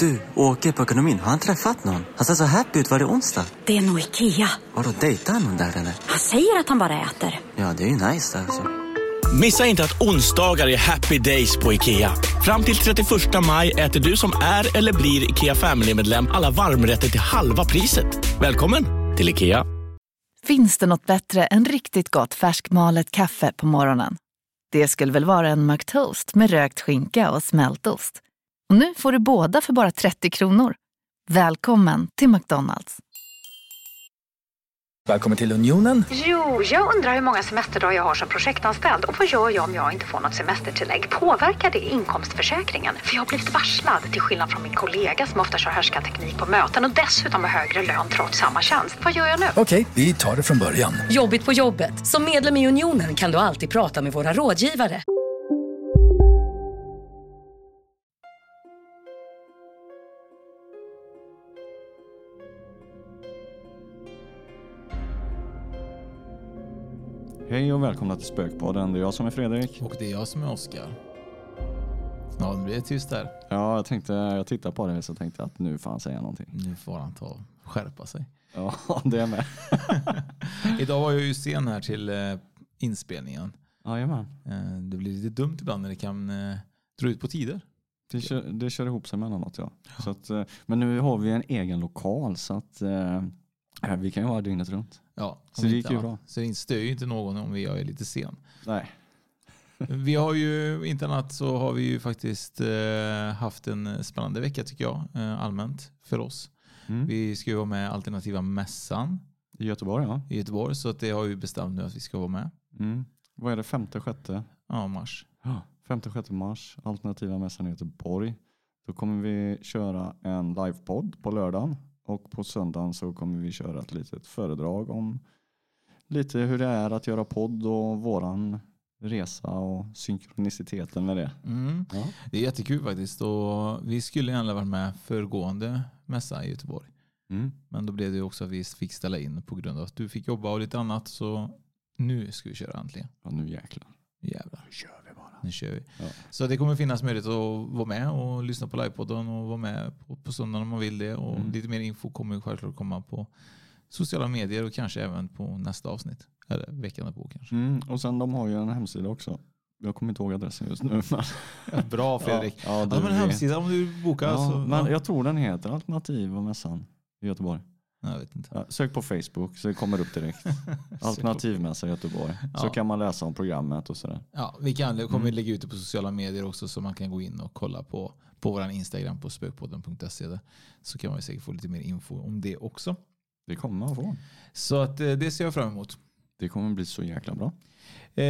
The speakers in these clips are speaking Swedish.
Du, åker på ekonomin. Har han träffat någon? Han ser så happy ut. Var det onsdag? Det är nog Ikea. Har du dejtar han någon där eller? Han säger att han bara äter. Ja, det är ju nice alltså. Missa inte att onsdagar är happy days på IKEA. Fram till 31 maj äter du som är eller blir IKEA Family-medlem alla varmrätter till halva priset. Välkommen till IKEA. Finns det något bättre än riktigt gott färskmalet kaffe på morgonen? Det skulle väl vara en McToast med rökt skinka och smältost. Och nu får du båda för bara 30 kronor. Välkommen till McDonalds. Välkommen till Unionen. Jo, jag undrar hur många semesterdagar jag har som projektanställd och vad gör jag om jag inte får något semestertillägg? Påverkar det inkomstförsäkringen? För jag har blivit varslad, till skillnad från min kollega som ofta kör teknik på möten och dessutom har högre lön trots samma tjänst. Vad gör jag nu? Okej, vi tar det från början. Jobbigt på jobbet. Som medlem i Unionen kan du alltid prata med våra rådgivare. Hej och välkomna till Spökpodden. Det är jag som är Fredrik. Och det är jag som är Oskar. Ja, nu blir det tyst där. Ja, jag tänkte, jag tittade på det så tänkte jag att nu får han säga någonting. Nu får han ta och skärpa sig. Ja, det är med. Idag var jag ju sen här till eh, inspelningen. Jajamän. Eh, det blir lite dumt ibland när det kan eh, dra ut på tider. Det kör, det kör ihop sig mellanåt ja. Så att, men nu har vi en egen lokal så att vi kan ju vara dygnet runt. Ja, Så det gick inte ju bra. Så det stör ju inte någon om jag är lite sen. Nej. Vi har ju, inte annat så har vi ju faktiskt eh, haft en spännande vecka tycker jag, eh, allmänt för oss. Mm. Vi ska ju vara med Alternativa Mässan I Göteborg ja. i Göteborg, så att det har vi bestämt nu att vi ska vara med. Mm. Vad är det? Femte, sjätte? Ja, mars. Ja. Femte, sjätte mars. Alternativa mässan i Göteborg. Då kommer vi köra en livepodd på lördagen. Och på söndagen så kommer vi köra ett litet föredrag om lite hur det är att göra podd och våran resa och synkroniciteten med det. Mm. Ja. Det är jättekul faktiskt. Och vi skulle gärna varit med föregående mässa i Göteborg. Mm. Men då blev det också att vi fick ställa in på grund av att du fick jobba och lite annat. Så nu ska vi köra äntligen. Ja, nu jäklar. Jävlar. Nu kör vi. Nu kör vi. Ja. Så det kommer finnas möjlighet att vara med och lyssna på livepodden och vara med på, på söndagen om man vill det. Och Mm. lite mer info kommer självklart komma på sociala medier och kanske även på nästa avsnitt. Eller veckan på kanske. Mm. Och sen de har ju en hemsida också. Jag kommer inte ihåg adressen just nu. Men... Bra Fredrik. Ja, ja, du men en vet. hemsida om du bokar. Ja, så, men ja. jag tror den heter Alternativa mässan i Göteborg. Jag vet inte. Ja, sök på Facebook så det kommer upp direkt. Alternativmässa i Göteborg. Så Ja. kan man läsa om programmet och sådär. Ja, vi kan, kommer Mm. lägga ut det på sociala medier också så man kan gå in och kolla på, på vår Instagram på spökpodden.se. Så kan man säkert få lite mer info om det också. Det kommer man få. Så att, eh, det ser jag fram emot. Det kommer bli så jäkla bra. Eh,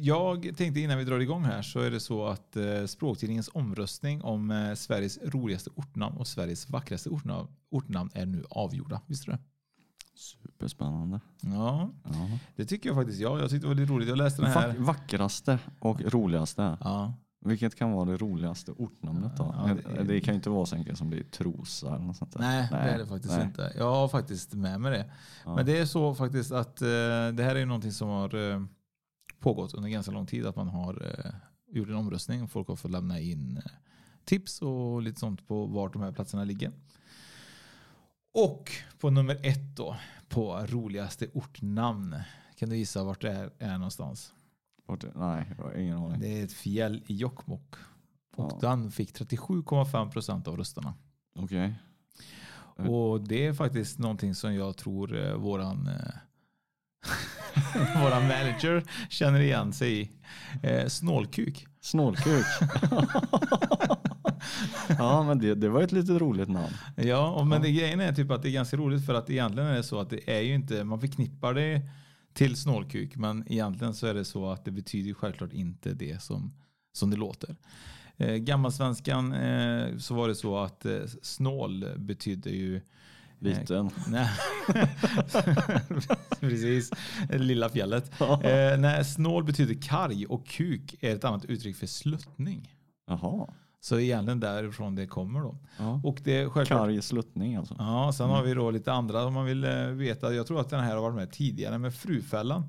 jag tänkte innan vi drar igång här så är det så att eh, Språktidningens omröstning om eh, Sveriges roligaste ortnamn och Sveriges vackraste ortnamn, ortnamn är nu avgjorda. Visste du det? Superspännande. Ja, Ja. det tycker jag faktiskt. Ja, jag tyckte det var lite roligt. Jag läste den här. Vack- vackraste och roligaste. Ja, Vilket kan vara det roligaste ortnamnet då? Ja, det, det- kan ju inte vara så enkelt som det är Trosa eller något sånt där. nej, det är det faktiskt nej. inte. Jag har faktiskt med mig det. Ja. Men det är så faktiskt att eh, det här är ju någonting som har eh, pågått under ganska lång tid. Att man har eh, gjort en omröstning. Folk har fått lämna in tips och lite sånt på vart de här platserna ligger. Och på nummer ett då, på roligaste ortnamn. Kan du gissa vart det är, är någonstans? Är- Nej, jag har ingen aning. Det är ett fjäll i Jokkmokk. Och Ja. den fick 37,5 procent av rösterna. Okej. Mm. Och det är faktiskt någonting som jag tror eh, våran, eh, våran manager känner igen sig i. Eh, snålkuk. Snålkuk. ja, men det, det var ett lite roligt namn. Ja, och men det, grejen är typ att det är ganska roligt för att egentligen är det så att det är ju inte, man förknippar det till snålkuk, men egentligen så är det så att det betyder självklart inte det som, som det låter. Eh, Gammalsvenskan eh, så var det så att eh, snål betydde ju Liten. Nej. Precis, lilla fjället. Eh, nej, snål betyder karg och kuk är ett annat uttryck för sluttning. Jaha. Så egentligen därifrån det kommer då. Ja. Och det självklart, Karg sluttning alltså. Ja, sen har vi då lite andra om man vill eh, veta. Jag tror att den här har varit med tidigare med Frufällan.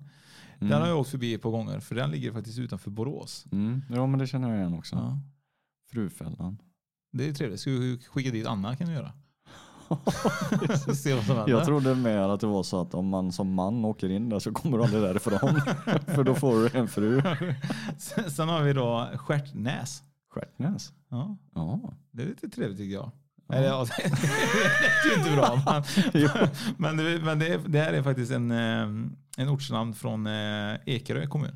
Den har jag åkt förbi ett par gånger för den ligger faktiskt utanför Borås. Mm. Ja, men det känner jag igen också. Ja. Frufällan. Det är trevligt. Ska vi skicka dit Anna kan du göra. Jag trodde mer att det var så att om man som man åker in där så kommer du aldrig därifrån. För då får du en fru. Sen, sen har vi då Stjärtnäs. Stjärtnäs. Ja, Ja. det är lite trevligt tycker jag. Eller, ja, det lät ju inte bra. Men, men, det, men det, är, det här är faktiskt en, eh, en ortsnamn från eh, Ekerö kommun.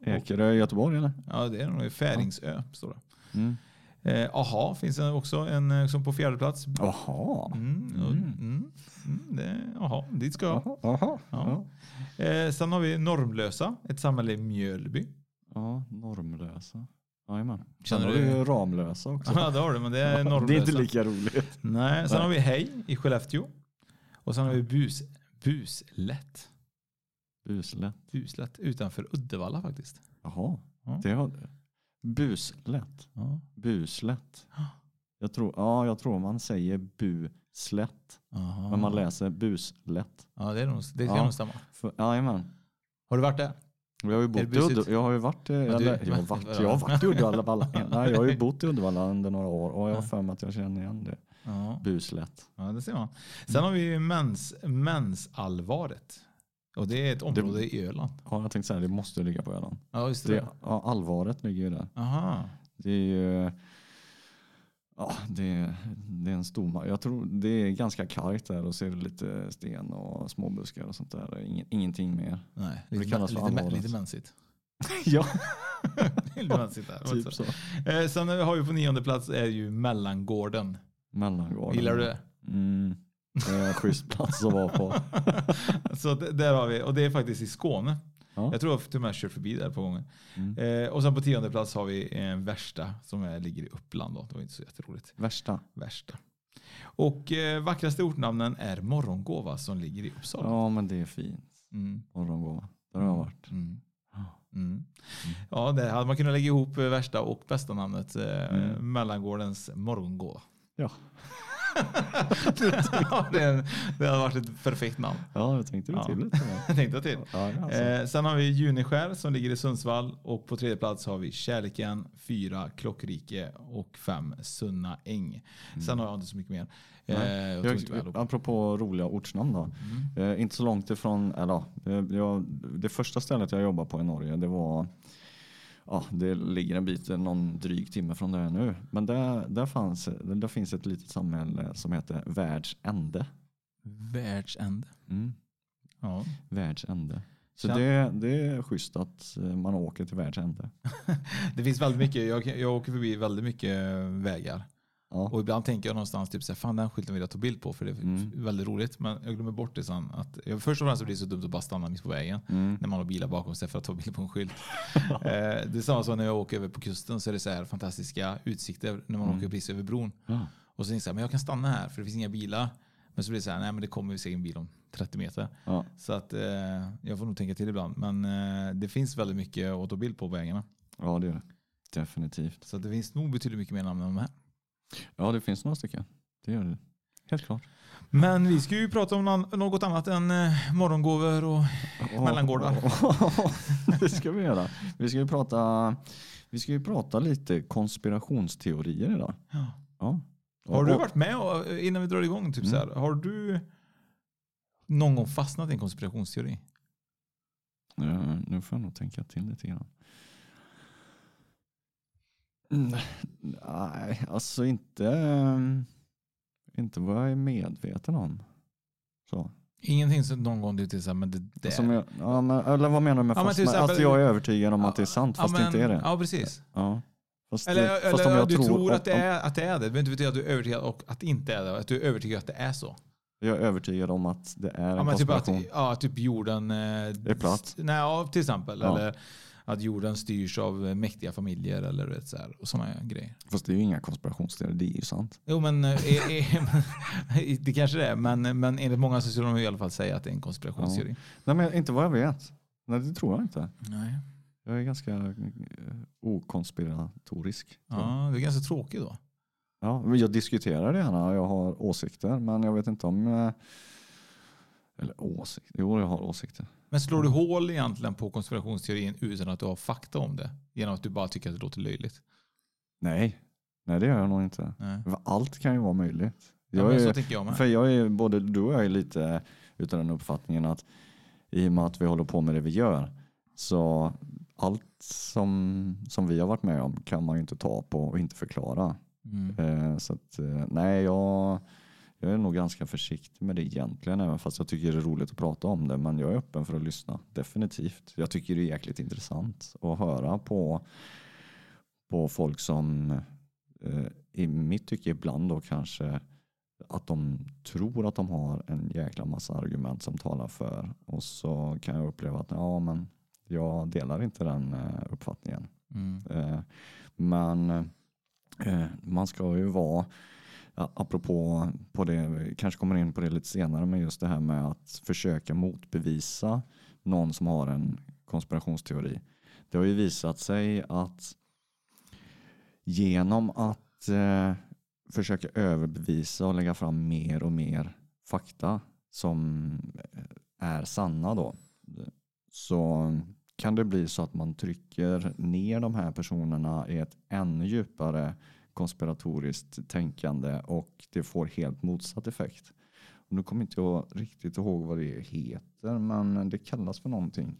Ekerö i Göteborg eller? Ja, det är nog Färingsö. Står det. Mm. Eh, aha, finns det också en eh, som på fjärde plats. Jaha. Mm, och- mm, mm, det, aha, dit ska jag. Jaha. Ja. Ja. Eh, sen har vi Normlösa, ett samhälle i Mjölby. ja, normlösa. Jajamän. Känner du- ju ramlösa också. Ja, det har du, men det är det är inte lika roligt. Nej, sen har vi Hej i Skellefteå. Och sen har vi Bus, Buslätt. Buslätt. Buslätt utanför Uddevalla faktiskt. Jaha. Ja. Det har... Buslätt. Ja. Buslätt. Jag tror, ja, jag tror man säger buslätt. Aha. Men man läser buslätt. Ja, det, är nog, det kan Ja. nog stämma. Jajamän. Har du varit där? Jag har ju bott det i? Uddevalla. Jag har ju varit, du- jag, har varit, jag har varit i Uddevalla. Nej, jag har ju bott i Uddevalla under några år och jag har för mig att jag känner igen det. Ja, Buslätt. ja det ser man. Sen har vi ju mens, mensallvaret. Och det är ett område i Öland. Ja, jag tänkte säga det måste ligga på Öland. Ja, just det. Det, ja, allvaret ligger ju där. Aha. Det är ju... Ja, det, det är en stor ma- Jag tror det är ganska kargt där och det lite sten och småbuskar och sånt där. Ingen, ingenting mer. Nej, Det lite, kallas för lite, lite ja, lite mensigt där. typ så. Eh, sen har vi på nionde plats är ju Mellangården. Mellangården. Gillar du det? Mm. Det är en schysst plats att vara på. Så det, där har vi, och det är faktiskt i Skåne. Ja. Jag tror jag och med kört förbi där på gången. Mm. Eh, och sen på tionde plats har vi eh, Värsta som är, ligger i Uppland. Då. Det var inte så jätteroligt. Värsta. Värsta. Och eh, vackraste ortnamnen är Morgongåva som ligger i Uppsala. Ja, men det är fint. Mm. Morgongåva. Där har jag varit. Mm. Mm. Ja, det hade man kunnat lägga ihop eh, värsta och bästa namnet. Eh, Mm. Mellangårdens morgongåva. Ja. ja, det, det hade varit ett perfekt namn. Ja, jag tänkte Ja. till lite. Jag tänkte till. Ja, alltså. Eh, sen har vi Juniskär som ligger i Sundsvall och på tredje plats har vi Kärleken, fyra Klockrike och fem Sunna Äng. Sen har jag inte så mycket mer. Eh, jag Jag, hade- apropå roliga ortsnamn då. Mm. Eh, inte så långt ifrån, eller ja, jag, det första stället jag jobbade på i Norge det var, ja det ligger en bit, någon dryg timme från där jag är nu. Men där, där, fanns, där finns ett litet samhälle som heter Världsände. Världsände. Mm. Ja. Världsände. Så det, det är schysst att eh, man åker till världsände. Det finns väldigt mycket, jag, jag åker förbi väldigt mycket vägar. Ja. Och ibland tänker jag någonstans typ så här, fan den skylten vill jag ta bild på för det är Mm. väldigt roligt. Men jag glömmer bort det sen. Att, jag, först och främst blir det så dumt att bara stanna mitt på vägen. Mm. När man har bilar bakom sig för att ta bild på en skylt. eh, det är samma som när jag åker över på kusten så är det så här fantastiska utsikter när man Mm. åker precis över bron. Ja. Och så tänker jag så här, men jag kan stanna här för det finns inga bilar. Men så blir det så här, nej men det kommer säkert en bil om 30 meter. Ja. Så att eh, jag får nog tänka till ibland. Men eh, det finns väldigt mycket att ta bild på vägarna. ja, det är det. Definitivt. Så det finns nog betydligt mycket mer namn än de här. Ja, det finns några stycken. Det gör det. Helt klart. Men vi ska ju prata om något annat än eh, morgongåvor och mellangårdar. det ska vi göra. Vi ska ju prata, vi ska ju prata lite konspirationsteorier idag. Ja. Ja. Har du varit med och, innan vi drar igång, typ så här, har du någon gång fastnat i en konspirationsteori? Eh, Nu får jag nog tänka till lite grann. Mm, Nej, alltså inte, eh, inte vad jag är medveten om. Så. Ingenting som någon gång du till så men det, det Som jag, ja, men, eller vad menar du med Ja, men fast? men, exempel- att jag är övertygad om att det är sant fast ja, det inte är det. Ja, precis. Ja. Fast, Eller, det, fast eller du tror, om- att, det är, att det är det. Det inte betyda att du är övertygad och att det inte är det. Att du är övertygad att det är så. Jag är övertygad om att det är en Ja, men typ att ja, typ jorden... Eh, är platt. Nej, ja, till exempel. Ja. Eller att jorden styrs av eh, mäktiga familjer eller vet, så här, och sådana grejer. Fast det är ju inga konspirationsteorier, det är ju sant. Jo, men eh, eh, eh, det kanske det är. Men, men enligt många så skulle de i alla fall säga att det är en konspirationsteori. Nej, men inte vad jag vet. Nej, det tror jag inte. Nej. Jag är ganska eh, okonspiratorisk. Ja, det är ganska tråkigt då. Ja, jag diskuterar gärna, jag har åsikter, men jag vet inte om... Eller åsikter, jo jag har åsikter. Men slår du hål egentligen på konspirationsteorin utan att du har fakta om det? Genom att du bara tycker att det låter löjligt? Nej, Nej, det gör jag nog inte. Nej. Allt kan ju vara möjligt. Ja, Jag så är, jag för jag är, både du och jag är lite utav den uppfattningen att i och med att vi håller på med det vi gör så allt som, som vi har varit med om kan man ju inte ta på och inte förklara. Mm. Eh, så att, eh, nej, jag, jag är nog ganska försiktig med det egentligen, även fast jag tycker det är roligt att prata om det. Men jag är öppen för att lyssna, definitivt. Jag tycker det är jäkligt intressant att höra på, på folk som eh, i mitt tycke ibland då kanske att de tror att de har en jäkla massa argument som talar för och så kan jag uppleva att ja, men jag delar inte den eh, uppfattningen. Mm. Eh, Men eh, man ska ju vara, apropå på det, vi kanske kommer in på det lite senare, men just det här med att försöka motbevisa någon som har en konspirationsteori. Det har ju visat sig att genom att eh, försöka överbevisa och lägga fram mer och mer fakta som eh, är sanna då, så kan det bli så att man trycker ner de här personerna i ett ännu djupare konspiratoriskt tänkande och det får helt motsatt effekt. Och nu kommer inte jag riktigt ihåg vad det heter men det kallas för någonting.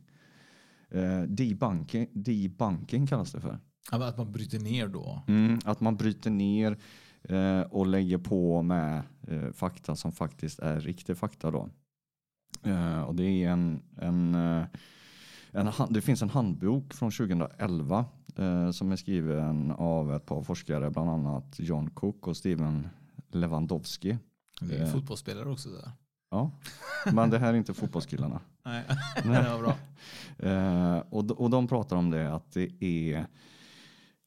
Eh, debunking, debunking kallas det för. Att man bryter ner då. Mm, att man bryter ner eh, och lägger på med eh, fakta som faktiskt är riktig fakta då. Eh, och det är en, en, eh, en det finns en handbok från 2011 eh, som är skriven av ett par forskare, bland annat John Cook och Steven Lewandowski. Det är Eh. fotbollsspelare också där. Ja, men det här är inte fotbollskillarna. Nej, det var bra. Eh, och, de- och de pratar om det att det är,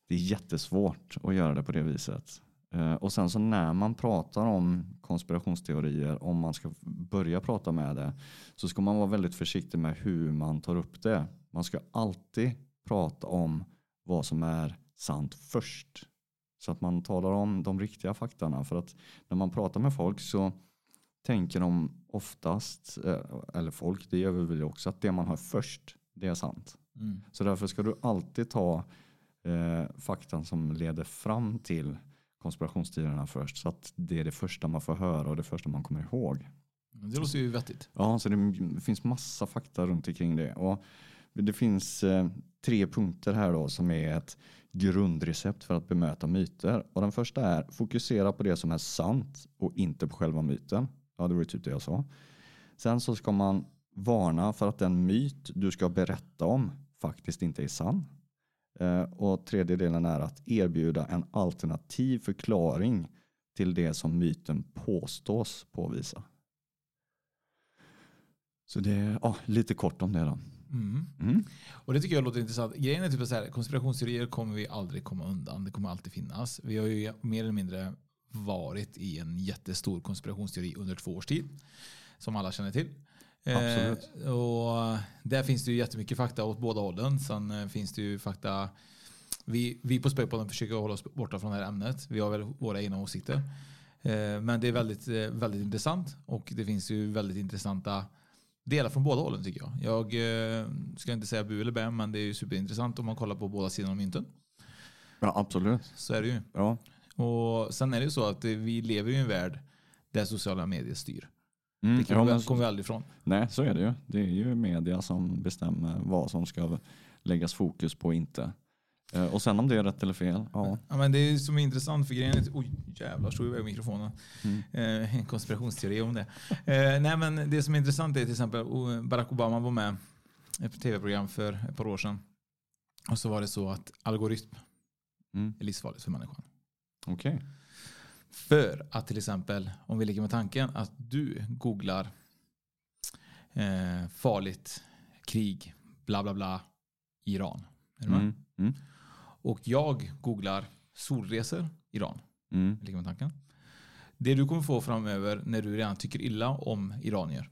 det är jättesvårt att göra det på det viset. Eh, och sen så när man pratar om konspirationsteorier, om man ska börja prata med det, så ska man vara väldigt försiktig med hur man tar upp det. Man ska alltid prata om vad som är sant först. Så att man talar om de riktiga faktorna. För att när man pratar med folk så tänker de oftast, eh, eller folk, det gör vi väl också, att det man hör först, det är sant. Mm. Så därför ska du alltid ta eh, faktan som leder fram till konspirationsteorierna först. Så att det är det första man får höra och det första man kommer ihåg. Det låter ju vettigt. Ja, så det finns massa fakta runt omkring det. Och det finns eh, tre punkter här då som är ett grundrecept för att bemöta myter. Och den första är fokusera på det som är sant och inte på själva myten. Ja, det var ju typ det jag sa. Sen så ska man varna för att den myt du ska berätta om faktiskt inte är sann. Eh, och tredje delen är att erbjuda en alternativ förklaring till det som myten påstås påvisa. Så det är ja, lite kort om det då. Mm. Mm. Och det tycker jag låter intressant. Grejen är typ så här, konspirationsteorier kommer vi aldrig komma undan. Det kommer alltid finnas. Vi har ju mer eller mindre varit i en jättestor konspirationsteori under två års tid. Som alla känner till. Absolut. Eh, och där finns det ju jättemycket fakta åt båda hållen. Sen eh, finns det ju fakta. Vi, vi på Spökpodden försöker hålla oss borta från det här ämnet. Vi har väl våra egna åsikter. Eh, men det är väldigt, eh, väldigt intressant. Och det finns ju väldigt intressanta delar från båda hållen tycker jag. Jag eh, ska inte säga bu eller bä, men det är ju superintressant om man kollar på båda sidorna av mynten. Ja, absolut. Så är det ju. Ja. Och sen är det ju så att eh, vi lever i en värld där sociala medier styr. Mm, Det kan ja, vi, kommer vi aldrig ifrån. Nej, så är det ju. Det är ju media som bestämmer vad som ska läggas fokus på och inte. Eh, Och sen om det är rätt eller fel, ja. Ja, men det är som är intressant för grejen är oj jävlar slog iväg mikrofonen. Mm. Eh, en konspirationsteori om det. Eh, nej men det som är intressant är till exempel Barack Obama var med i ett tv-program för ett par år sedan. Och så var det så att algoritm Mm. är livsfarligt för människan. Okej. För att till exempel, om vi leker med tanken att du googlar eh, farligt krig, bla bla bla, Iran. Är du med? Mm. Mm. Och jag googlar solresor, Iran. Mm. Med tanken. Det du kommer få framöver när du redan tycker illa om iranier,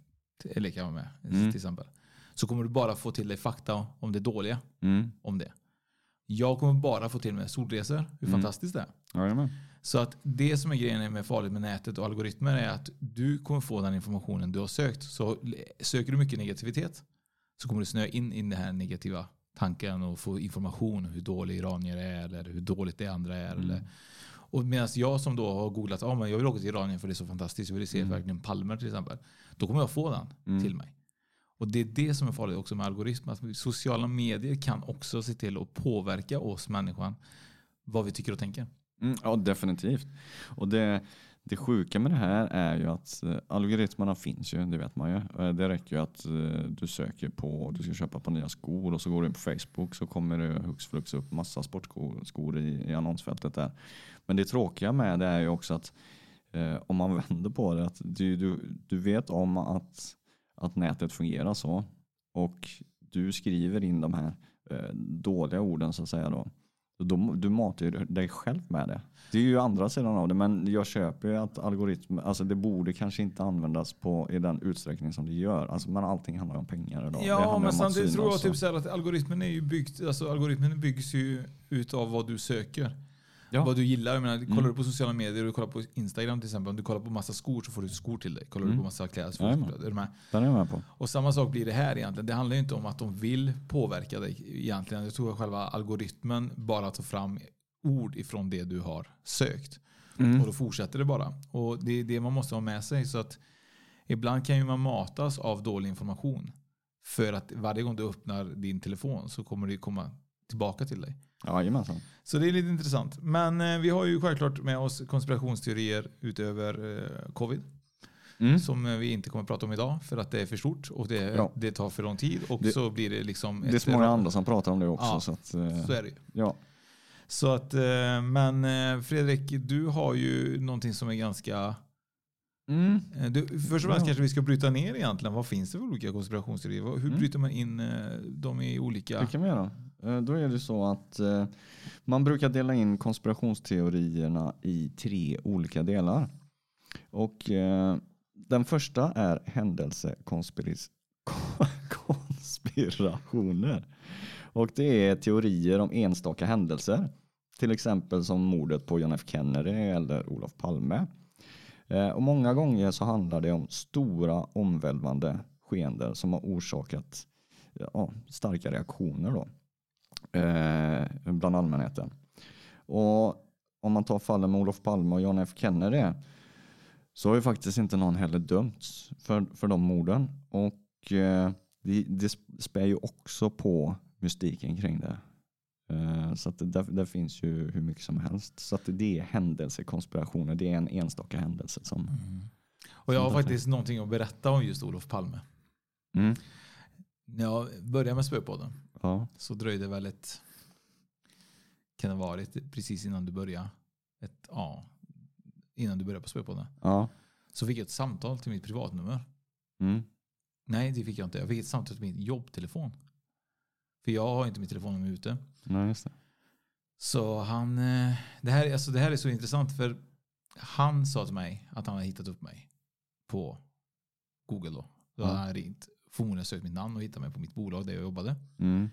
leker jag med Mm. till exempel, så kommer du bara få till dig fakta om det dåliga Mm. om det. Jag kommer bara få till mig solresor, hur Mm. fantastiskt det är. Jajamän. Så att det som är grejen med farligt med nätet och algoritmer är att du kommer få den informationen du har sökt. Så söker du mycket negativitet så kommer du snöa in i den här negativa tanken och få information om hur dåliga iranier är eller hur dåligt det andra är. Mm. Eller, Och medan jag som då har googlat, ah, men jag vill åka till Iranien för det är så fantastiskt, jag vill se Mm. verkligen palmer till exempel. Då kommer jag få den Mm. till mig. Och det är det som är farligt också med algoritm. Att sociala medier kan också se till att påverka oss människan. Vad vi tycker och tänker. Mm, ja, definitivt. Och det, det sjuka med det här är ju att eh, algoritmerna finns ju, det vet man ju. Eh, Det räcker ju att eh, du söker på, du ska köpa på nya skor och så går du in på Facebook så kommer det hux flux upp massa sportskor i, i annonsfältet där. Men det tråkiga med det är ju också att eh, om man vänder på det, att du, du, du vet om att, att nätet fungerar så och du skriver in de här eh, dåliga orden så att säga då då du matar ju dig själv med det. Det är ju andra sidan av det, men jag köper ju att algoritm, alltså det borde kanske inte användas på, i den utsträckning som det gör. Alltså, men allting handlar om pengar idag. Ja, men samtidigt tror jag typ så att algoritmen är ju byggt, alltså algoritmen byggs ju utav vad du söker. Ja. Vad du gillar. Jag menar, kollar Mm. du på sociala medier och du kollar på Instagram till exempel. Om du kollar på massa skor så får du skor till dig. Kollar Mm. du på massa kläder så får du skor. Är du med? Den är jag med på. Och samma sak blir det här egentligen. Det handlar ju inte om att de vill påverka dig egentligen. Jag tror att själva algoritmen bara tar fram ord ifrån det du har sökt. Mm. Och då fortsätter det bara. Och det är det man måste ha med sig. Så att ibland kan ju man matas av dålig information. För att varje gång du öppnar din telefon så kommer det komma tillbaka till dig. Jajamensan. Så det är lite intressant. Men eh, vi har ju självklart med oss konspirationsteorier utöver eh, covid. Mm. Som eh, vi inte kommer att prata om idag för att det är för stort och det, Ja. det tar för lång tid. Och Det- så blir det liksom... Det är så många andra som pratar om det också. Ja, så att, eh, Så är det ju. ja. Så att, eh, men eh, Fredrik, du har ju någonting som är ganska... Mm. Du, först och främst kanske vi ska bryta ner egentligen. Vad finns det för olika konspirationsteorier? Hur Mm. bryter man in dem i olika... Det kan vi göra. Eh, då är det så att eh, man brukar dela in konspirationsteorierna i tre olika delar. Och eh, den första är händelsekonspirationer. Och det är teorier om enstaka händelser. Till exempel som mordet på John F Kennedy eller Olof Palme. Och många gånger så handlar det om stora omvälvande skeenden som har orsakat ja, starka reaktioner då, eh, bland allmänheten. Och om man tar fallen med Olof Palme och John F Kennedy så har ju faktiskt inte någon heller dömts för, för de morden. Och eh, det, det spär ju också på mystiken kring det. Eh, så att det, där, där finns ju hur mycket som helst. Så att det är händelsekonspirationer. Det är en enstaka händelse som... Och jag har faktiskt någonting att berätta om just Olof Palme. Mm. När jag började med Spöpodden Ja. så dröjde väl ett... Kan det ha varit precis innan du började? Ett, ja, innan du började på Spöpodden. Ja. Så fick jag ett samtal till mitt privatnummer. Mm. Nej, det fick jag inte. Jag fick ett samtal till min jobbtelefon. För jag har inte mitt telefonnummer ute. Nej, just det. Så han, eh, det här, alltså det här är så intressant för han sa till mig att han hade hittat upp mig på Google då. Då hade Ja. han ringt, förmodligen sökt mitt namn och hittat mig på mitt bolag där jag jobbade. Mm.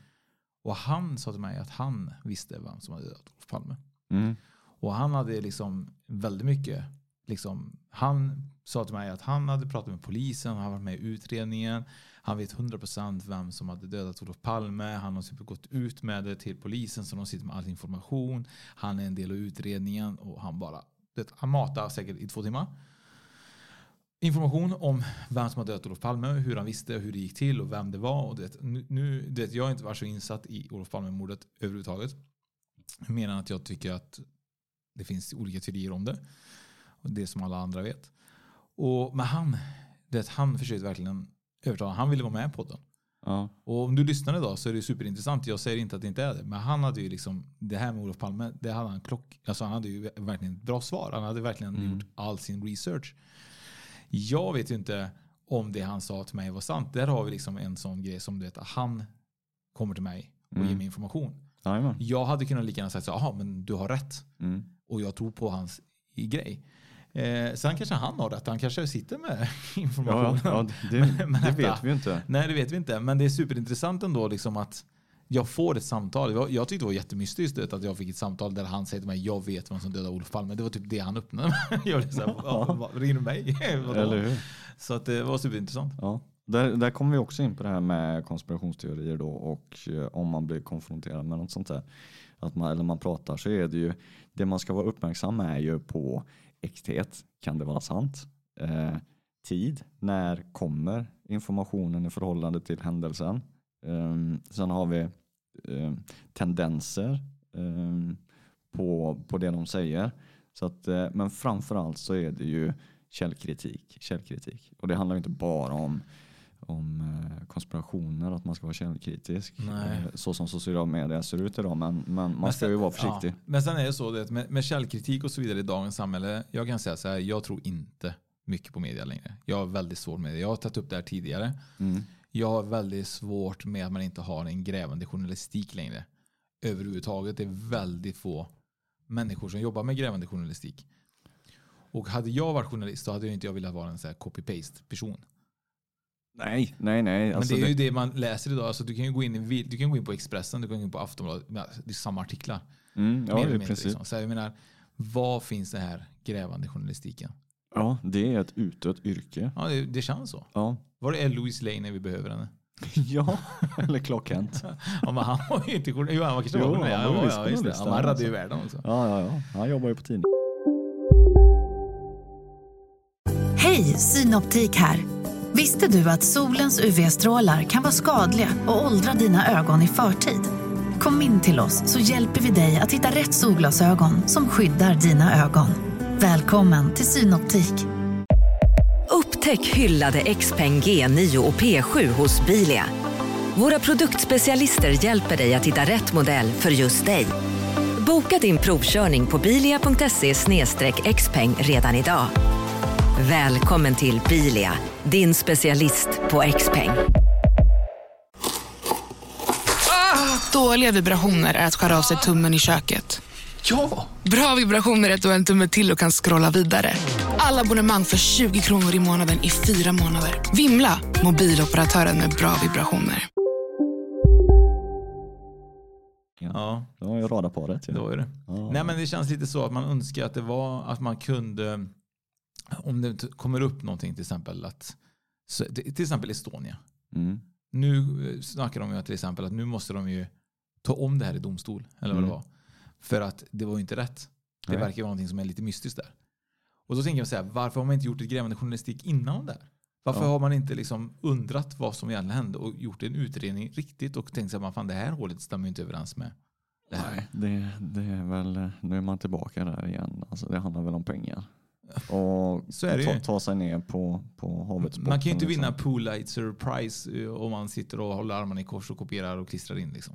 Och han sa till mig att han visste vem som hade dödat Olof Palme. Mm. Och han hade liksom väldigt mycket, liksom, han sa till mig att han hade pratat med polisen, han varit med i utredningen, han vet 100% vem som hade dödat Olof Palme, han har typ gått ut med det till polisen så de sitter med all information, han är en del av utredningen och han bara, det, han matar säkert i två timmar. Information om vem som har dödat Olof Palme, hur han visste, hur det gick till och vem det var. Och det, nu, det, jag har inte varit så insatt i Olof Palme-mordet överhuvudtaget. Mer än att jag tycker att det finns olika teorier om det. Och det som alla andra vet. Och, men han, det, han försökte verkligen övertala. Han ville vara med på den. Ja. Och om du lyssnar idag så är det superintressant. Jag säger inte att det inte är det. Men han hade ju liksom, det här med Olof Palme, det hade han klock, alltså han hade ju verkligen ett bra svar. Han hade verkligen Mm. gjort all sin research. Jag vet ju inte om det han sa till mig var sant. Där har vi liksom en sån grej som du vet, att han kommer till mig och Mm. ger mig information. Jajamän. Jag hade kunnat lika gärna sagt så jaha men du har rätt. Mm. Och jag tror på hans grej. Eh, sen kanske han har rätt. Han kanske sitter med information. Ja, ja, det, Men det detta- vet vi ju inte. Nej, det vet vi inte. Men det är superintressant ändå liksom att jag får ett samtal. Jag, jag tyckte det var jättemystiskt vet, att jag fick ett samtal där han säger till mig jag vet vem som dödade Olof Palme. Det var typ det han öppnade. Jag blev så här, "Ja, ringer du mig? Vadå?" Eller hur? Så att det var superintressant. Ja. Där, där kommer vi också in på det här med konspirationsteorier då och eh, om man blir konfronterad med något sånt där. att man, eller man pratar så är det ju det man ska vara uppmärksam med är ju på äkthet. Kan det vara sant? Eh, tid. När kommer informationen i förhållande till händelsen? Um, sen har vi um, tendenser um, på, på det de säger. Så att, uh, men framförallt så är det ju källkritik. källkritik. Och det handlar inte bara om om eh, konspirationer, att man ska vara källkritisk. Nej. Eh, Så som sociala medier ser ut idag. Men, men man Men ska sen- ju vara försiktig. Ja, men sen är det så det, med, med källkritik och så vidare i dagens samhälle. Jag kan säga så här, jag tror inte mycket på media längre. Jag har väldigt svårt med det. Jag har tagit upp det här tidigare. Mm. Jag har väldigt svårt med att man inte har en grävande journalistik längre. Överhuvudtaget. Det är väldigt få människor som jobbar med grävande journalistik. Och hade jag varit journalist så hade jag inte jag velat vara en copy-paste person. Nej, nej, nej. Alltså men det är det- ju det man läser idag. Alltså, du, kan ju gå in i, du kan gå in på Expressen, du kan gå in på Aftonbladet. men Det är samma artiklar. Mm, ja, Mer princip. liksom. Så jag menar, vad finns det här grävande journalistiken? Ja, det är ett utdött yrke. Ja, det, det känns så. Ja, Var är Louise Lane när vi behöver henne? ja. eller Clark Kent. Ja, men han var ju inte journalist. Jo, han var kanske Jo, han var Ja, just det. han räddade ju världen också. Ja, ja, ja. Han jobbar ju på tidning. Hej, Synoptik här. Visste du att solens UV-strålar kan vara skadliga och åldra dina ögon i förtid? Kom in till oss så hjälper vi dig att hitta rätt solglasögon som skyddar dina ögon. Välkommen till Synoptik. Upptäck hyllade XPeng G9 och P7 hos Bilia. Våra produktspecialister hjälper dig att hitta rätt modell för just dig. Boka din provkörning på bilia.se xpeng redan idag. Välkommen till Bilia, din specialist på XPeng. Ah, dåliga vibrationer är att skära av sig tummen i köket. Ja! Bra vibrationer är att du har en tumme till och kan scrolla vidare. Alla abonnemang för 20 kronor i månaden i fyra månader. Vimla! Mobiloperatören med bra vibrationer. Ja, Det var ju radarparet. Ja. det var ju det. Ja. Nej, men det känns lite så att man önskar att det var att man kunde, om det kommer upp någonting till exempel, att, till exempel Estonia. Mm. Nu eh, snackar de ju till exempel att nu måste de ju ta om det här i domstol. Eller vad det Mm. var. För att det var ju inte rätt. Det Nej. verkar vara någonting som är lite mystiskt där. Och då tänker jag så här, varför har man inte gjort ett grävande journalistik innan om det här? Varför Ja. har man inte liksom undrat vad som egentligen hände och gjort en utredning riktigt och tänkt sig att fan, det här hålet stämmer inte överens med det här. Nej, det, det är väl, nu är man tillbaka där igen. Alltså, det handlar väl om pengar. Och Så är det ta, ta sig ner på, på havets Man kan ju inte botten, vinna liksom. Pulitzer Prize eh, om man sitter och håller armarna i kors och kopierar och klistrar in. Liksom.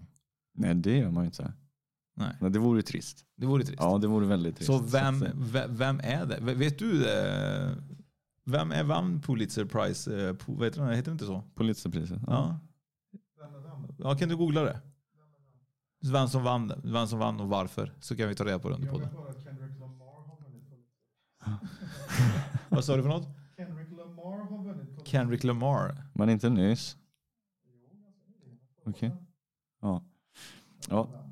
Nej, det gör man ju inte. Nej, Men det vore trist. det vore trist. Ja, det vore väldigt trist. Så vem, eh, vem är det? V- Vet du det? Vem är vann Pulitzer Prize? eh, Po- Vad heter den? Heter det inte så? Pulitzerpriset. Ja. ja. Kan du googla det? Vem som vann, vem som vann och varför. Så kan vi ta reda på det under podden. Vad sa du för något? Kendrick Lamar. Men inte nyss. Okej. Ja. Ja.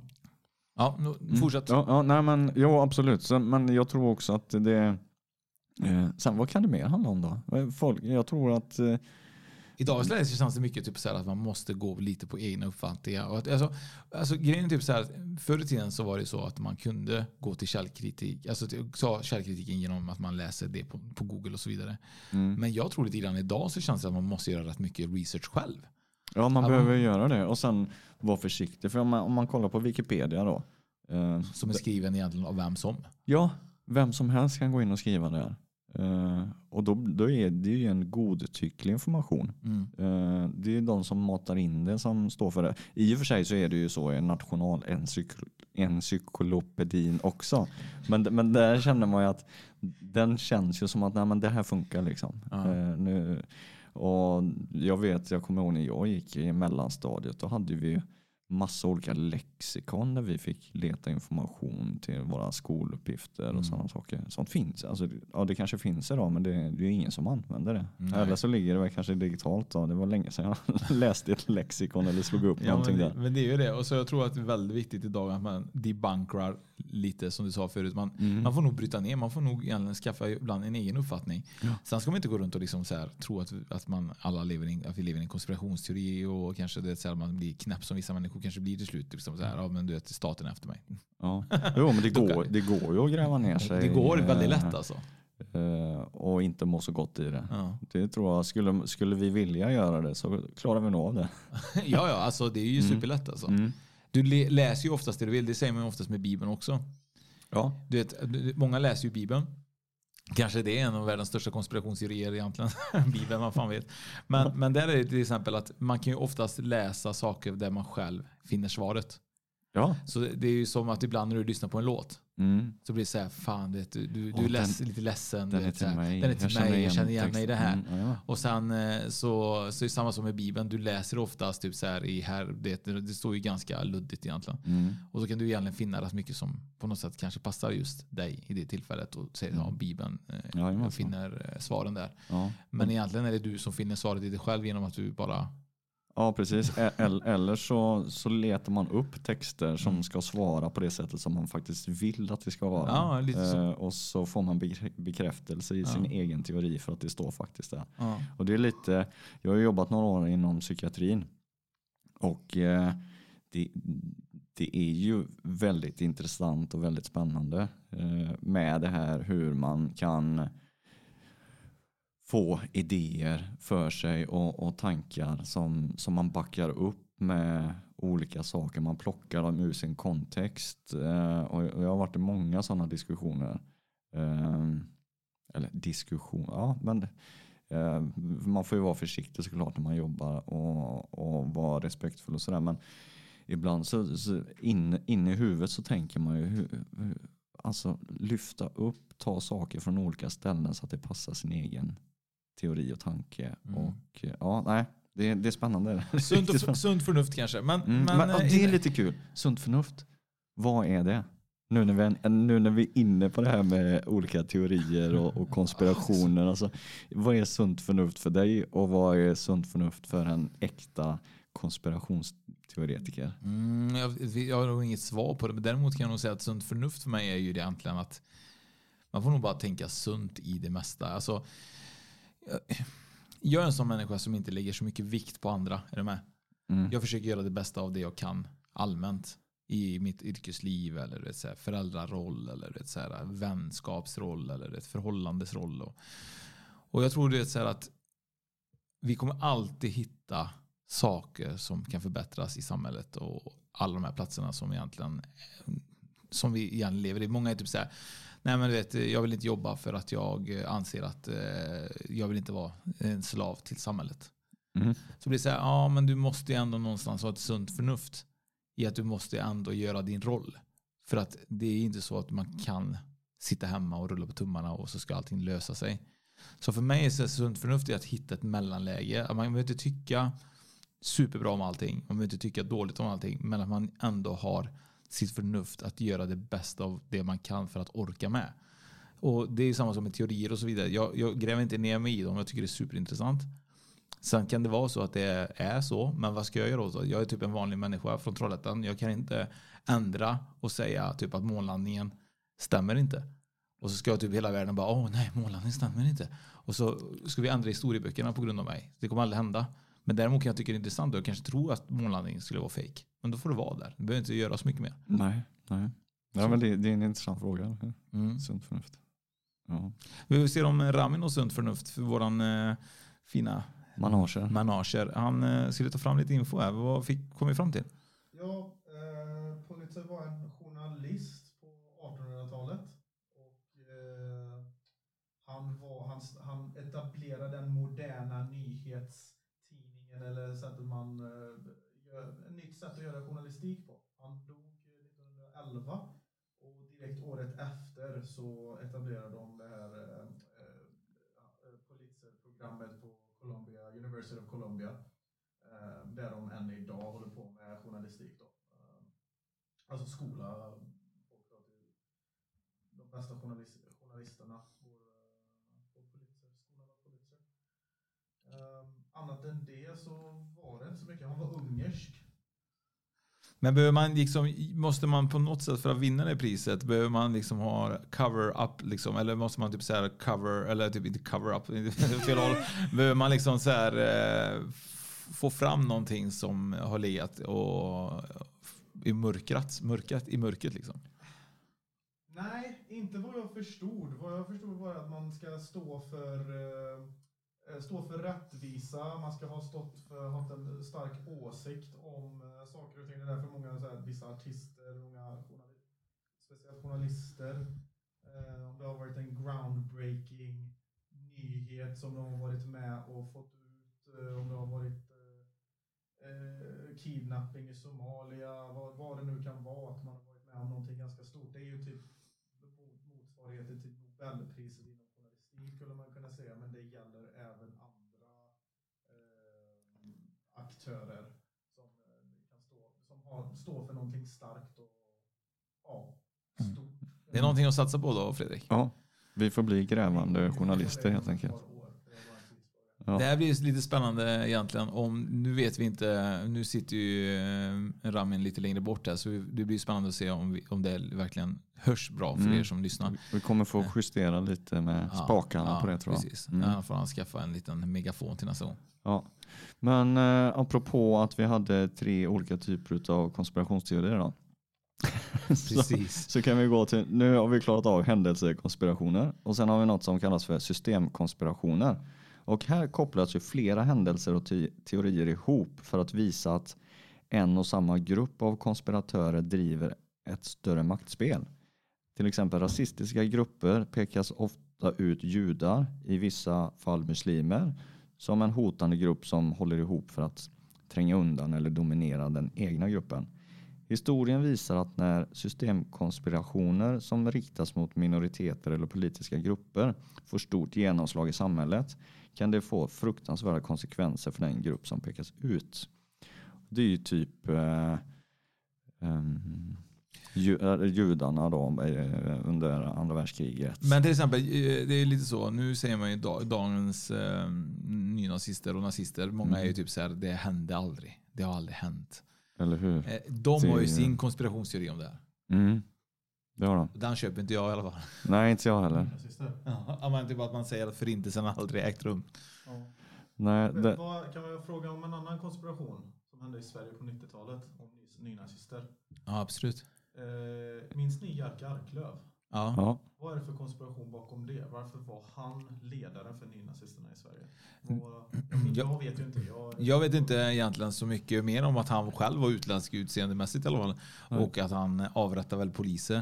Ja, nu, Mm. fortsätt. Ja, ja, nej, men, jo, absolut. Så, men jag tror också att det... Eh, sen vad kan det mer handla om då? Folk, jag tror att... Eh, I dagens läge så känns det mycket typ så att man måste gå lite på egna uppfattningar. Och att, alltså, alltså, grejen är typ så här, att förr i tiden så var det så att man kunde gå till källkritik, alltså ta källkritiken genom att man läser det på, på Google och så vidare. mm. Men jag tror lite grann idag så känns det att man måste göra rätt mycket research själv. Ja, man Ja, behöver man- göra det. Och sen vara försiktig. För om man, om man kollar på Wikipedia då. Eh, Som är skriven egentligen av vem som. Ja, vem som helst kan gå in och skriva där. Eh, och då, då är det ju en godtycklig information. Mm. Eh, det är de som matar in det som står för det. I och för sig så är det ju så i nationalencyklopedin också. Men, men där känner man ju att den känns ju som att nej, men det här funkar liksom. Eh, nu, och jag vet, jag kommer ihåg när jag gick i mellanstadiet, då hade vi ju massa olika lexikon där vi fick leta information till våra skoluppgifter Mm. och sådana saker. Sånt finns. Alltså, det- ja, det kanske finns idag men det, det är ingen som använder det. Nej. Eller så ligger det väl kanske digitalt. Då. Det var länge sedan jag läste ett lexikon eller slog upp Ja, någonting men, där. men det är ju det. Och så jag tror att det är väldigt viktigt idag att man debunkrar lite som du sa förut. Man, Mm. man får nog bryta ner, man får nog egentligen skaffa ibland en egen uppfattning. Ja. Sen ska man inte gå runt och liksom så här, tro att, att, man, alla lever in, att vi lever i en konspirationsteori och kanske det är så här, man blir knäpp som vissa människor kanske blir till slut. Liksom så här, ja, men du vet, staten är efter mig. Ja. Jo, men det går, det går ju att gräva ner sig. Det går väldigt eh, lätt alltså. eh, Och inte må så gott i det. Ja. Det tror jag, skulle, skulle vi vilja göra det så klarar vi nog av det. ja, ja, alltså det är ju Mm. superlätt alltså. Mm. Du läser ju oftast det du vill, det säger man ju oftast med Bibeln också. Ja. Du vet, många läser ju Bibeln. Kanske det är en av världens största konspirationsteorier egentligen. Bibeln, vad fan vet. Men, men där är det till exempel att man kan ju oftast läsa saker där man själv finner svaret. Ja. Så det är ju som att ibland när du lyssnar på en låt Mm. så blir det så här, fan du, vet, du, du, du är den- lite ledsen. den du är vet, till mig. Den är till Jag känner mig, jag igen känner igen mig i det här. Mm, ja, ja. Och sen eh, så, så är det samma som med Bibeln, du läser oftast typ så här i här, det, det står ju ganska luddigt egentligen. Mm. Och så kan du egentligen finna rätt mycket som på något sätt kanske passar just dig i det tillfället och säger ja, Bibeln, eh, Jajamensan. jag finner eh, svaren där. Ja. Men egentligen är det du som finner svaret i dig själv genom att du bara Ja, precis. E- el- Eller så, så letar man upp texter som ska svara på det sättet som man faktiskt vill att det ska vara. Ja, så. Eh, Och så får man bekrä- bekräftelse i Ja. sin egen teori för att det står faktiskt där. Ja. Och det är lite, jag har jobbat några år inom psykiatrin och eh, det, det är ju väldigt intressant och väldigt spännande eh, med det här hur man kan få idéer för sig och, och tankar som, som man backar upp med olika saker. Man plockar dem ur sin kontext. Eh, och jag har varit i många sådana diskussioner. Eh, eller diskussion, ja men eh, man får ju vara försiktig såklart när man jobbar och, och vara respektfull och sådär. Men ibland så, så in, in i huvudet så tänker man ju hur, hur, alltså lyfta upp, ta saker från olika ställen så att det passar sin egen teori och tanke. Mm. Och ja, nej, det, det är spännande. Sunt, och, spännande. sunt förnuft kanske. Men, Mm, men, men, ja, eh, det är lite kul. Sunt förnuft, vad är det? Nu när, vi, nu när vi är inne på det här med olika teorier och, och konspirationer. Alltså, vad är sunt förnuft för dig och vad är sunt förnuft för en äkta konspirationsteoretiker? Mm, jag, jag har nog inget svar på det, men däremot kan jag nog säga att sunt förnuft för mig är ju egentligen att man får nog bara tänka sunt i det mesta. Alltså, jag, är en sån människa som inte lägger så mycket vikt på andra. Är du med? Mm. Jag försöker göra det bästa av det jag kan allmänt i mitt yrkesliv eller vet, så här, föräldraroll eller vet, så här, vänskapsroll eller vet, förhållandesroll. Och, och jag tror du vet, så här, att vi kommer alltid hitta saker som kan förbättras i samhället och alla de här platserna som egentligen som vi egentligen lever i. Många är typ så här, nej men du vet, jag vill inte jobba för att jag anser att eh, jag vill inte vara en slav till samhället. Mm. Så blir det så här, ja men du måste ju ändå någonstans ha ett sunt förnuft i att du måste ändå göra din roll. För att det är inte så att man kan sitta hemma och rulla på tummarna och så ska allting lösa sig. Så för mig är det sunt förnuft i att hitta ett mellanläge. Att Man behöver inte tycka superbra om allting. Man behöver inte tycka dåligt om allting. Men att man ändå har sitt förnuft att göra det bästa av det man kan för att orka med. Och Det är samma som med teorier och så vidare. Jag, jag gräver inte ner mig i dem. Jag tycker det är superintressant. Sen kan det vara så att det är så, men vad ska jag göra då? Jag är typ en vanlig människa från Trollhättan. Jag kan inte ändra och säga typ att månlandningen stämmer inte. Och så ska jag typ hela världen bara, åh nej, månlandningen stämmer inte. Och så ska vi ändra historieböckerna på grund av mig. Det kommer aldrig hända. Men däremot kan jag tycka det är intressant och jag kanske tror att månlandningen skulle vara fake. Men då får det vara där. Du behöver inte göra så mycket mer. Nej, nej. Ja, men det, det är en intressant fråga. Mm. Sunt förnuft. Ja. Vi ser om Ramin och sunt förnuft för våran eh, fina Manager. manager. Han eh, skulle ta fram lite info här. Vad fick, kom vi fram till? Ja, eh, Pulitzer var en journalist på 1800-talet. Och eh, han, var, han, han etablerade den moderna nyhetstidningen eller sättet man eh, gör, ett nytt sätt att göra journalistik på. Han dog eh, 1911 och direkt året efter så etablerade de det här eh, eh Pulitzer-programmet på Columbia, University of Columbia. Eh, där de än idag håller på med journalistik. Då. Eh, alltså skola och då de bästa journalist, journalisterna går eh, på Pulitzer, skolan av Pulitzer. Eh, annat än det så var det inte så mycket. Han var ungersk. Men behöver man liksom, måste man på något sätt för att vinna det priset, behöver man liksom ha cover up liksom, eller måste man typ säga cover, eller typ inte cover up, fel håll. Behöver man liksom så här, eh, få fram någonting som har legat och i mörkrat, mörkrat i mörkret liksom? Nej, inte vad jag förstod. Vad jag förstod var att man ska stå för, eh, Eh, stå för rättvisa, man ska ha stått för, haft en stark åsikt om eh, saker och ting. Det är därför många, så här, vissa artister, många journalister, speciellt journalister, eh, om det har varit en groundbreaking nyhet som de har varit med och fått ut, eh, om det har varit eh, eh, kidnapping i Somalia, vad, vad det nu kan vara, att man har varit med om någonting ganska stort. Det är ju typ motsvarigheten till Nobelpriset inom journalistik skulle man kunna säga, men det gäller även andra eh, aktörer som, eh, kan stå, som har, står för någonting starkt och ja, stort. Det är någonting att satsa på då, Fredrik? Ja, vi får bli grävande journalister helt enkelt. Ja. Det här blir lite spännande egentligen. Om, nu vet vi inte, nu sitter ju eh, Ramin lite längre bort här så det blir spännande att se om, vi, om det verkligen hörs bra för Mm. er som lyssnar. Vi kommer få justera lite med spakarna ja, på det tror jag. Precis. Mm. Ja, får han skaffa en liten megafon till nästa gång. Ja. Men eh, apropå att vi hade tre olika typer av konspirationsteorier då. Precis. så, så kan vi gå till, nu har vi klarat av händelsekonspirationer och sen har vi något som kallas för systemkonspirationer. Och här kopplas ju flera händelser och te- teorier ihop för att visa att en och samma grupp av konspiratörer driver ett större maktspel. Till exempel rasistiska grupper pekas ofta ut judar, i vissa fall muslimer, som en hotande grupp som håller ihop för att tränga undan eller dominera den egna gruppen. Historien visar att när systemkonspirationer som riktas mot minoriteter eller politiska grupper får stort genomslag i samhället kan det få fruktansvärda konsekvenser för den grupp som pekas ut. Det är ju typ eh, eh, judarna då, eh, under andra världskriget. Men till exempel, eh, det är lite så, nu säger man ju da- dagens eh, nynazister och nazister, många är ju Mm. typ så här, det hände aldrig. Det har aldrig hänt. Eller hur? Eh, De har ju sin konspirationsteori om det här. Mm. Det har de. Den köper inte jag i alla fall. Nej, inte jag heller. Ja, men typ att man säger att förintelsen aldrig ägt rum. Nej, Men det, vad, kan man fråga om en annan konspiration som hände i Sverige på 90-talet om ny- nynazister? Ja, absolut. Eh, minns ni Jerker Arklöv? Ja. Ja. Vad är det för konspiration bakom det? Varför var han ledaren för nynazisterna i Sverige? Vad, jag, vet ju inte. Jag, Jag vet inte egentligen så mycket mer om att han själv var utländsk utseendemässigt i alla fall. Nej. Och att han avrättade väl poliser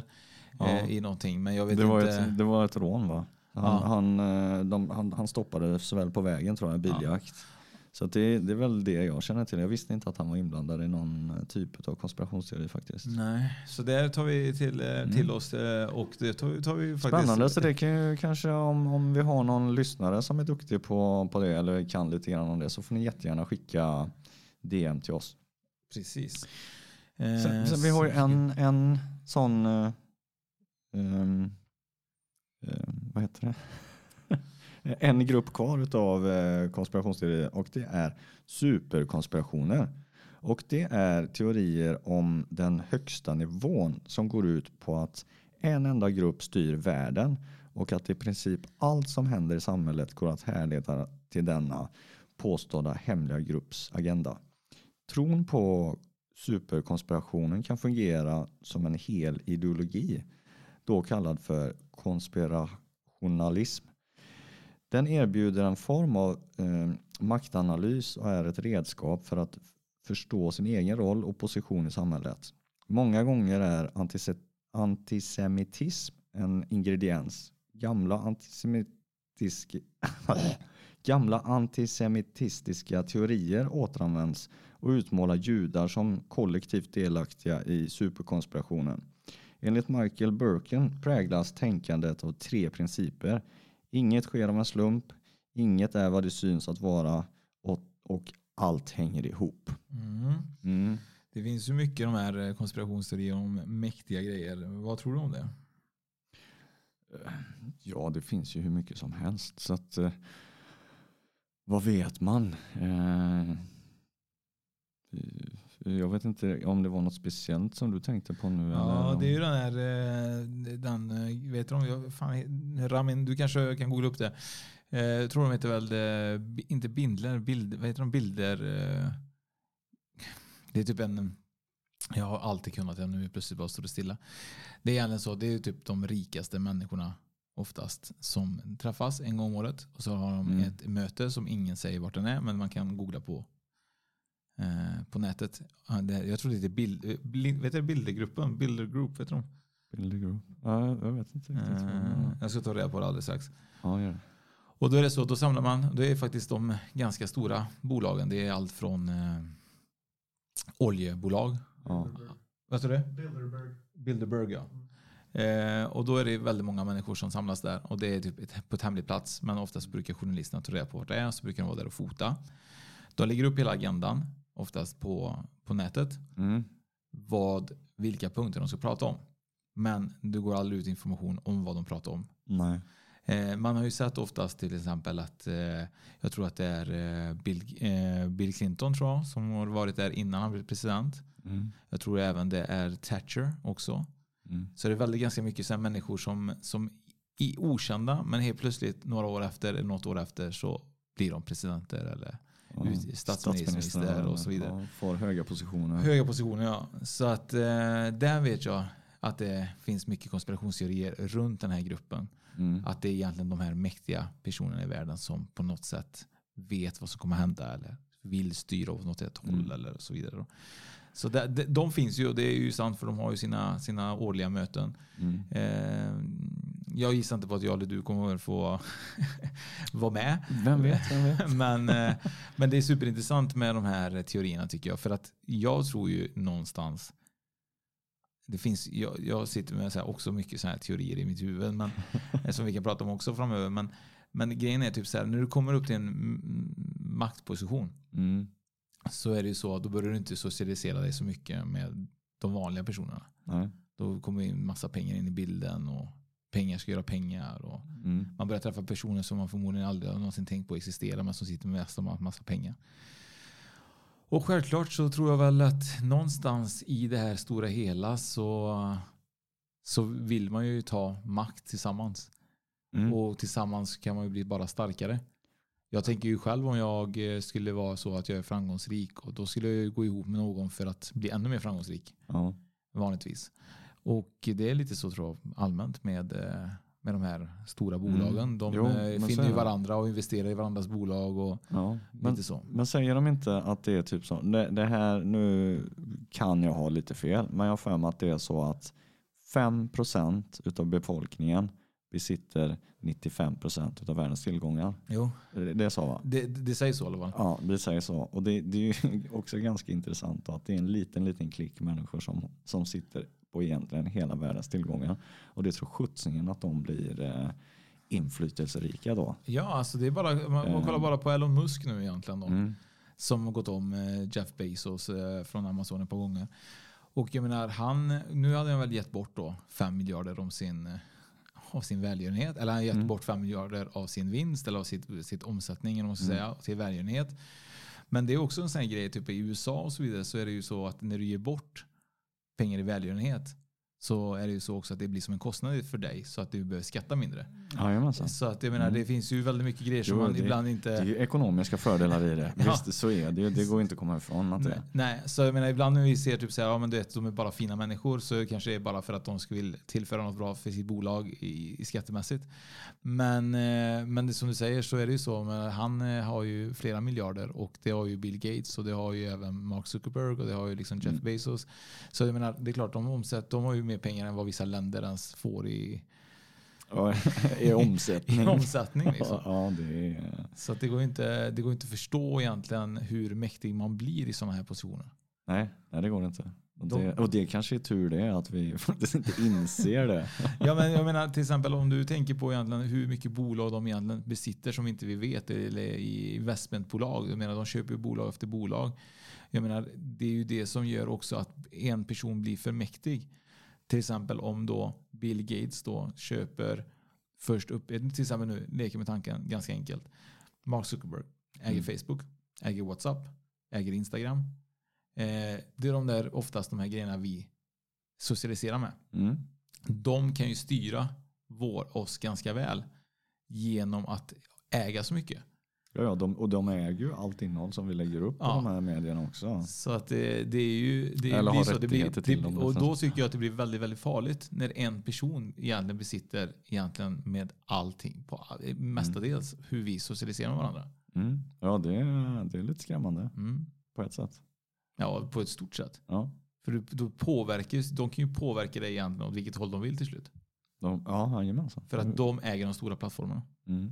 Ja. eh, i någonting. Men jag vet det, var inte. ett, det var ett rån va? Han, Ja. han, eh, de, han, han stoppades väl på vägen tror jag, en biljakt. Så det, det är väl det jag känner till. Jag visste inte att han var inblandad i någon typ av konspirationsteori faktiskt. Nej, så det tar vi till, eh, till Mm. oss eh, och det tar, vi- tar vi faktiskt. Spännande, så det kan ju kanske om, om vi har någon lyssnare som är duktig på, på det eller kan lite grann om det så får ni jättegärna skicka DM till oss. Precis. Sen, Eh, sen vi har ju en, en sån, eh, ehm, eh, vad heter det? Eh, en grupp kvar av eh, konspirationsteorier och det är superkonspirationer. Och det är teorier om den högsta nivån som går ut på att en enda grupp styr världen och att i princip allt som händer i samhället går att härleda till denna påstådda hemliga grupps agenda. Tron på superkonspirationen kan fungera som en hel ideologi, då kallad för konspirationalism. Den erbjuder en form av eh, maktanalys och är ett redskap för att förstå sin egen roll och position i samhället. Många gånger är antise- antisemitism en ingrediens. Gamla antisemitiska, gamla antisemitistiska teorier återanvänds och utmålar judar som kollektivt delaktiga i superkonspirationen. Enligt Michael Birken präglas tänkandet av tre principer. Inget sker av en slump, inget är vad det syns att vara och, och allt hänger ihop. Mm. Mm. Det finns ju mycket de här eh, konspirationsteorier om mäktiga grejer. Vad tror du om det? Ja, det finns ju hur mycket som helst. Så att, eh, vad vet man? Eh, Jag vet inte om det var något speciellt som du tänkte på nu? Ja, eller? det är ju den här, eh, den, eh, vet du om, fan, Ramin, du kanske kan googla upp det. Eh, Jag tror de heter väl, inte bindler, bild, vad heter de, bilder? Det är typ en, jag har alltid kunnat det, nu plötsligt bara står det stilla. Det är egentligen så, det är typ de rikaste människorna oftast som träffas en gång om året och så har de Mm. ett möte som ingen säger vart den är men man kan googla på på nätet. Jag tror det heter bild, eh, bild, vet du, Bildergruppen, Bilder Group, vet du dem? Bilder Group? Ja, jag vet inte riktigt. Eh, jag ska ta reda på det alldeles strax. Ja, gör det. Och då är det så, då samlar man, det är faktiskt de ganska stora bolagen. Det är allt från eh, oljebolag. Ja. Vad tror du? Bilderberg. Bilderberg ja. Eh, och då är det väldigt många människor som samlas där och det är typ ett, på ett hemlig plats. Men oftast brukar journalisterna ta reda på vart det är så brukar de vara där och fota. De lägger upp hela agendan, oftast på, på nätet. Mm. Vad, vilka punkter de ska prata om. Men det går aldrig ut information om vad de pratar om. Nej. Eh, man har ju sett oftast till exempel att eh, jag tror att det är eh, Bill, eh, Bill Clinton tror jag, som har varit där innan han blev president. Mm. Jag tror även det är Thatcher också. Mm. Så det är väldigt ganska mycket så människor som, som är okända men helt plötsligt några år efter eller något år efter så blir de presidenter eller Ut- statsminister och så vidare. Ja, får höga positioner. Höga positioner ja. Så att eh, där vet jag att det finns mycket konspirationsteorier runt den här gruppen. Mm. Att det är egentligen de här mäktiga personerna i världen som på något sätt vet vad som kommer hända eller vill styra åt något ett håll Mm. eller så vidare. då. Så det, de, de finns ju och det är ju sant för de har ju sina, sina årliga möten. Mm. Eh, jag gissar inte på att jag eller du kommer få vara med. Vem vet, vem vet. men, eh, men det är superintressant med de här teorierna tycker jag. För att jag tror ju någonstans det finns, jag, jag sitter med så också mycket så här teorier i mitt huvud men, eh, som vi kan prata om också framöver. Men, men grejen är typ så här, när du kommer upp till en maktposition Mm. så är det ju så att då börjar du inte socialisera dig så mycket med de vanliga personerna. Nej. Då kommer in massa pengar in i bilden och pengar ska göra pengar. Och Mm. Man börjar träffa personer som man förmodligen aldrig har någonsin tänkt på existera men som sitter med massa, massa pengar. Och självklart så tror jag väl att någonstans i det här stora hela så, så vill man ju ta makt tillsammans. Mm. Och tillsammans kan man ju bli bara starkare. Jag tänker ju själv om jag eh, skulle vara så att jag är framgångsrik och då skulle jag gå ihop med någon för att bli ännu mer framgångsrik. Ja. Vanligtvis. Och det är lite så tror jag allmänt med, eh, med de här stora bolagen. Mm. De Jo, eh, finner ju varandra och investerar i varandras bolag och Ja, men, så. men säger de inte att det är typ så, det, det här, nu kan jag ha lite fel, men jag har för mig att det är så att 5% utav befolkningen besitter 95% utav världens tillgångar. Jo, Det, det så va? det, det säger så i alla fall. Ja, det säger så. Och det, det är också ganska intressant att det är en liten, liten klick människor som, som sitter på egentligen hela världens tillgångar. Och det tror sjuttsingen att de blir eh, inflytelserika då. Ja, alltså det är bara, man, man Eh. kollar bara på Elon Musk nu egentligen då. Mm. Som har gått om eh, Jeff Bezos från Amazon ett par gånger. Och jag menar, han, nu hade han väl gett bort då 5 miljarder om sin, av sin välgörenhet. Eller han har gett Mm. bort 5 miljarder av sin vinst eller av sitt, sitt omsättning, eller ska Mm. säga, till välgörenhet. Men det är också en sån här grej, typ i USA och så vidare, så är det ju så att när du ger bort pengar i välgörenhet så är det ju så också att det blir som en kostnad för dig så att du behöver skatta mindre. Jajamensan. Så att jag menar, Mm. det finns ju väldigt mycket grejer som Jo, man det- ibland Det är inte... ju ekonomiska fördelar i det. Ja. Visst, så är det ju. Det går inte att komma ifrån att det nej, så jag menar ibland när vi ser typ så här, ja men du vet, de är bara fina människor så kanske det är bara för att de ska vill tillföra något bra för sitt bolag i, i skattemässigt. Men, eh, men det som du säger så är det ju så, men han eh, har ju flera miljarder och det har ju Bill Gates och det har ju även Mark Zuckerberg och det har ju liksom Jeff Mm. Bezos. Så jag menar, det är klart de omsätter, de har ju mer pengar än vad vissa länder ens får i, Ja, I omsättning. i omsättning. Liksom. Ja, det är... Så det går inte det går inte att förstå egentligen hur mäktig man blir i sådana här positioner. Nej, nej, det går inte. Och De- det, och det kanske är tur det, att vi faktiskt inte inser det. Ja, men jag menar till exempel om du tänker på egentligen hur mycket bolag de egentligen besitter som inte vi vet eller i investmentbolag. Jag menar de köper ju bolag efter bolag. Jag menar det är ju det som gör också att en person blir för mäktig. Till exempel om då Bill Gates då köper först upp, till exempel nu leker med tanken ganska enkelt. Mark Zuckerberg äger Mm. Facebook, äger WhatsApp, äger Instagram, Eh, det är de där, oftast de här grejerna vi socialiserar med. Mm. De kan ju styra vår, oss ganska väl genom att äga så mycket. Ja, ja de, och de äger ju allt innehåll som vi lägger upp på Ja. de här medierna också. Så att det, det är ju... Det Eller har så, det blir, till det, dem, Och då sagt. tycker jag att det blir väldigt, väldigt farligt när en person egentligen besitter egentligen med allting, på, mestadels hur vi socialiserar med varandra. Mm. Ja, det är, det är lite skrämmande Mm. på ett sätt. Ja, på ett stort sätt. Ja. För då påverkar, ju- de kan ju påverka dig egentligen åt vilket håll de vill till slut. De, ja, jajamensan. För att de äger de stora plattformarna. Mm.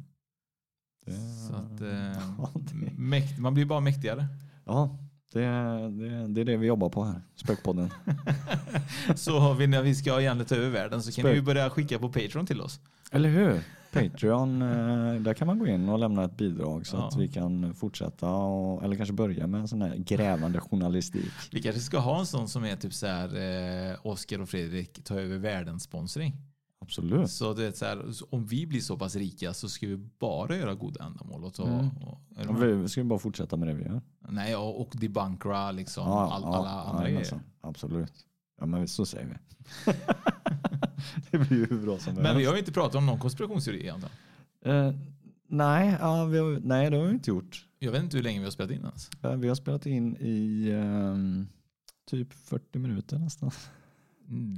Så att, eh, ja, det, mäkt, man blir bara mäktigare. ja det, det, det är det vi jobbar på här. Spökpodden. Så har vi, när vi ska egentligen ta över världen så kan Spök- ni ju börja skicka på Patreon till oss. Eller hur? Patreon, eh, där kan man gå in och lämna ett bidrag så Ja. att vi kan fortsätta och, eller kanske börja med en sån här grävande journalistik. Vi kanske ska ha en sån som är typ så här eh, Oskar och Fredrik tar över världens sponsring. Absolut. Så det är så här, så om vi blir så pass rika så ska vi bara göra goda ändamål. Och ta, Mm. och, vi vi ska bara fortsätta med det vi gör. Nej, och, och debunkra liksom Ja, all, ja, alla andra grejer. Absolut. Ja men så säger vi. det blir ju hur bra som Men vi helst. har ju inte pratat om någon konspirationsteori egentligen. Eh, nej, ja, vi har, nej, det har vi inte gjort. Jag vet inte hur länge vi har spelat in ens. Eh, Vi har spelat in i ehm, typ 40 minuter nästan.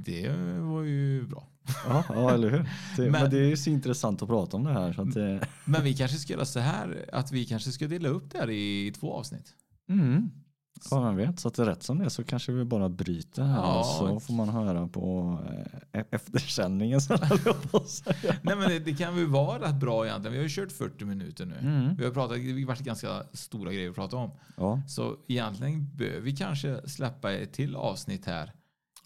Det var ju bra. Ja, ja eller hur? Det, men, Men- det är ju så intressant att prata om det här. Så att det, Men vi kanske ska göra så här att vi kanske ska dela upp det här i två avsnitt. mm. Ja, man vet. Så att det är rätt som det är så kanske vi bara bryter här Ja. och så får man höra på eh, eftersändningen. Att säga. Nej men det, det kan väl vara rätt bra egentligen. Vi har ju kört 40 minuter nu. Mm. Vi har pratat, det har varit ganska stora grejer att prata om. Ja. Så egentligen bör vi kanske släppa ett till avsnitt här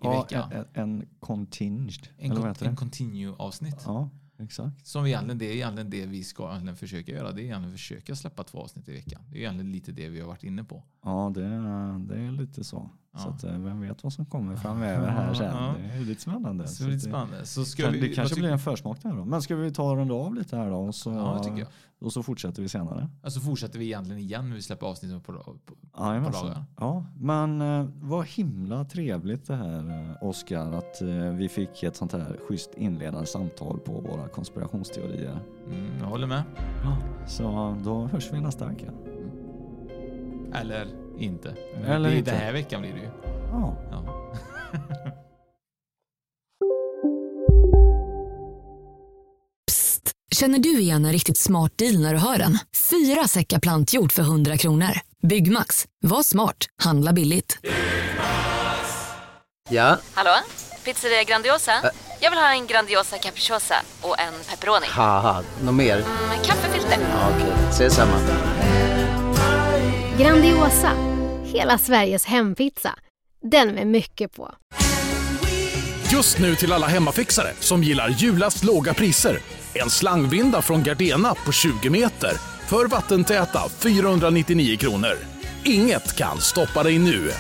i Ja, veckan. en, en, en continged. En, con- en det? continue avsnitt. Ja, exakt. Som vi egentligen, det är egentligen det vi ska egentligen försöka göra. Det är egentligen försöka släppa två avsnitt i veckan. Det är egentligen lite det vi har varit inne på. Ja, det det är lite så. Så Ja. att, eh, vem vet vad som kommer framöver här sen. Ja. Det är lite spännande. Så är lite spännande. Så ska vi, det kanske blir en försmak där då. Men ska vi ta och runda av lite här då? Och så, Ja, tycker jag. och så fortsätter vi senare. Alltså fortsätter vi egentligen igen när vi släpper avsnittet på, på, på Jajamensan. dagar. Ja, men eh, vad himla trevligt det här eh, Oskar att eh, vi fick ett sånt här schysst inledande samtal på våra konspirationsteorier. Mm, jag håller med. Så då hörs vi nästa vecka. Eller inte. Eller det, inte. Den här veckan blir det ju. Ja. Ja. Känner du igen en riktigt smart deal när du hör den? Fyra säckar plantjord för 100 kronor. Byggmax. Var smart. Handla billigt. Ja, Hallå? Pizzeria Grandiosa? Jag vill ha en Grandiosa capriciosa och en pepperoni. något mer? Med kaffefilter. Ja, Okej, ses samma. Grandiosa, hela Sveriges hempizza. Den med mycket på. Just nu till alla hemmafixare som gillar julast låga priser. En slangvinda från Gardena på 20 meter för vattentäta 499 kronor. Inget kan stoppa dig nu.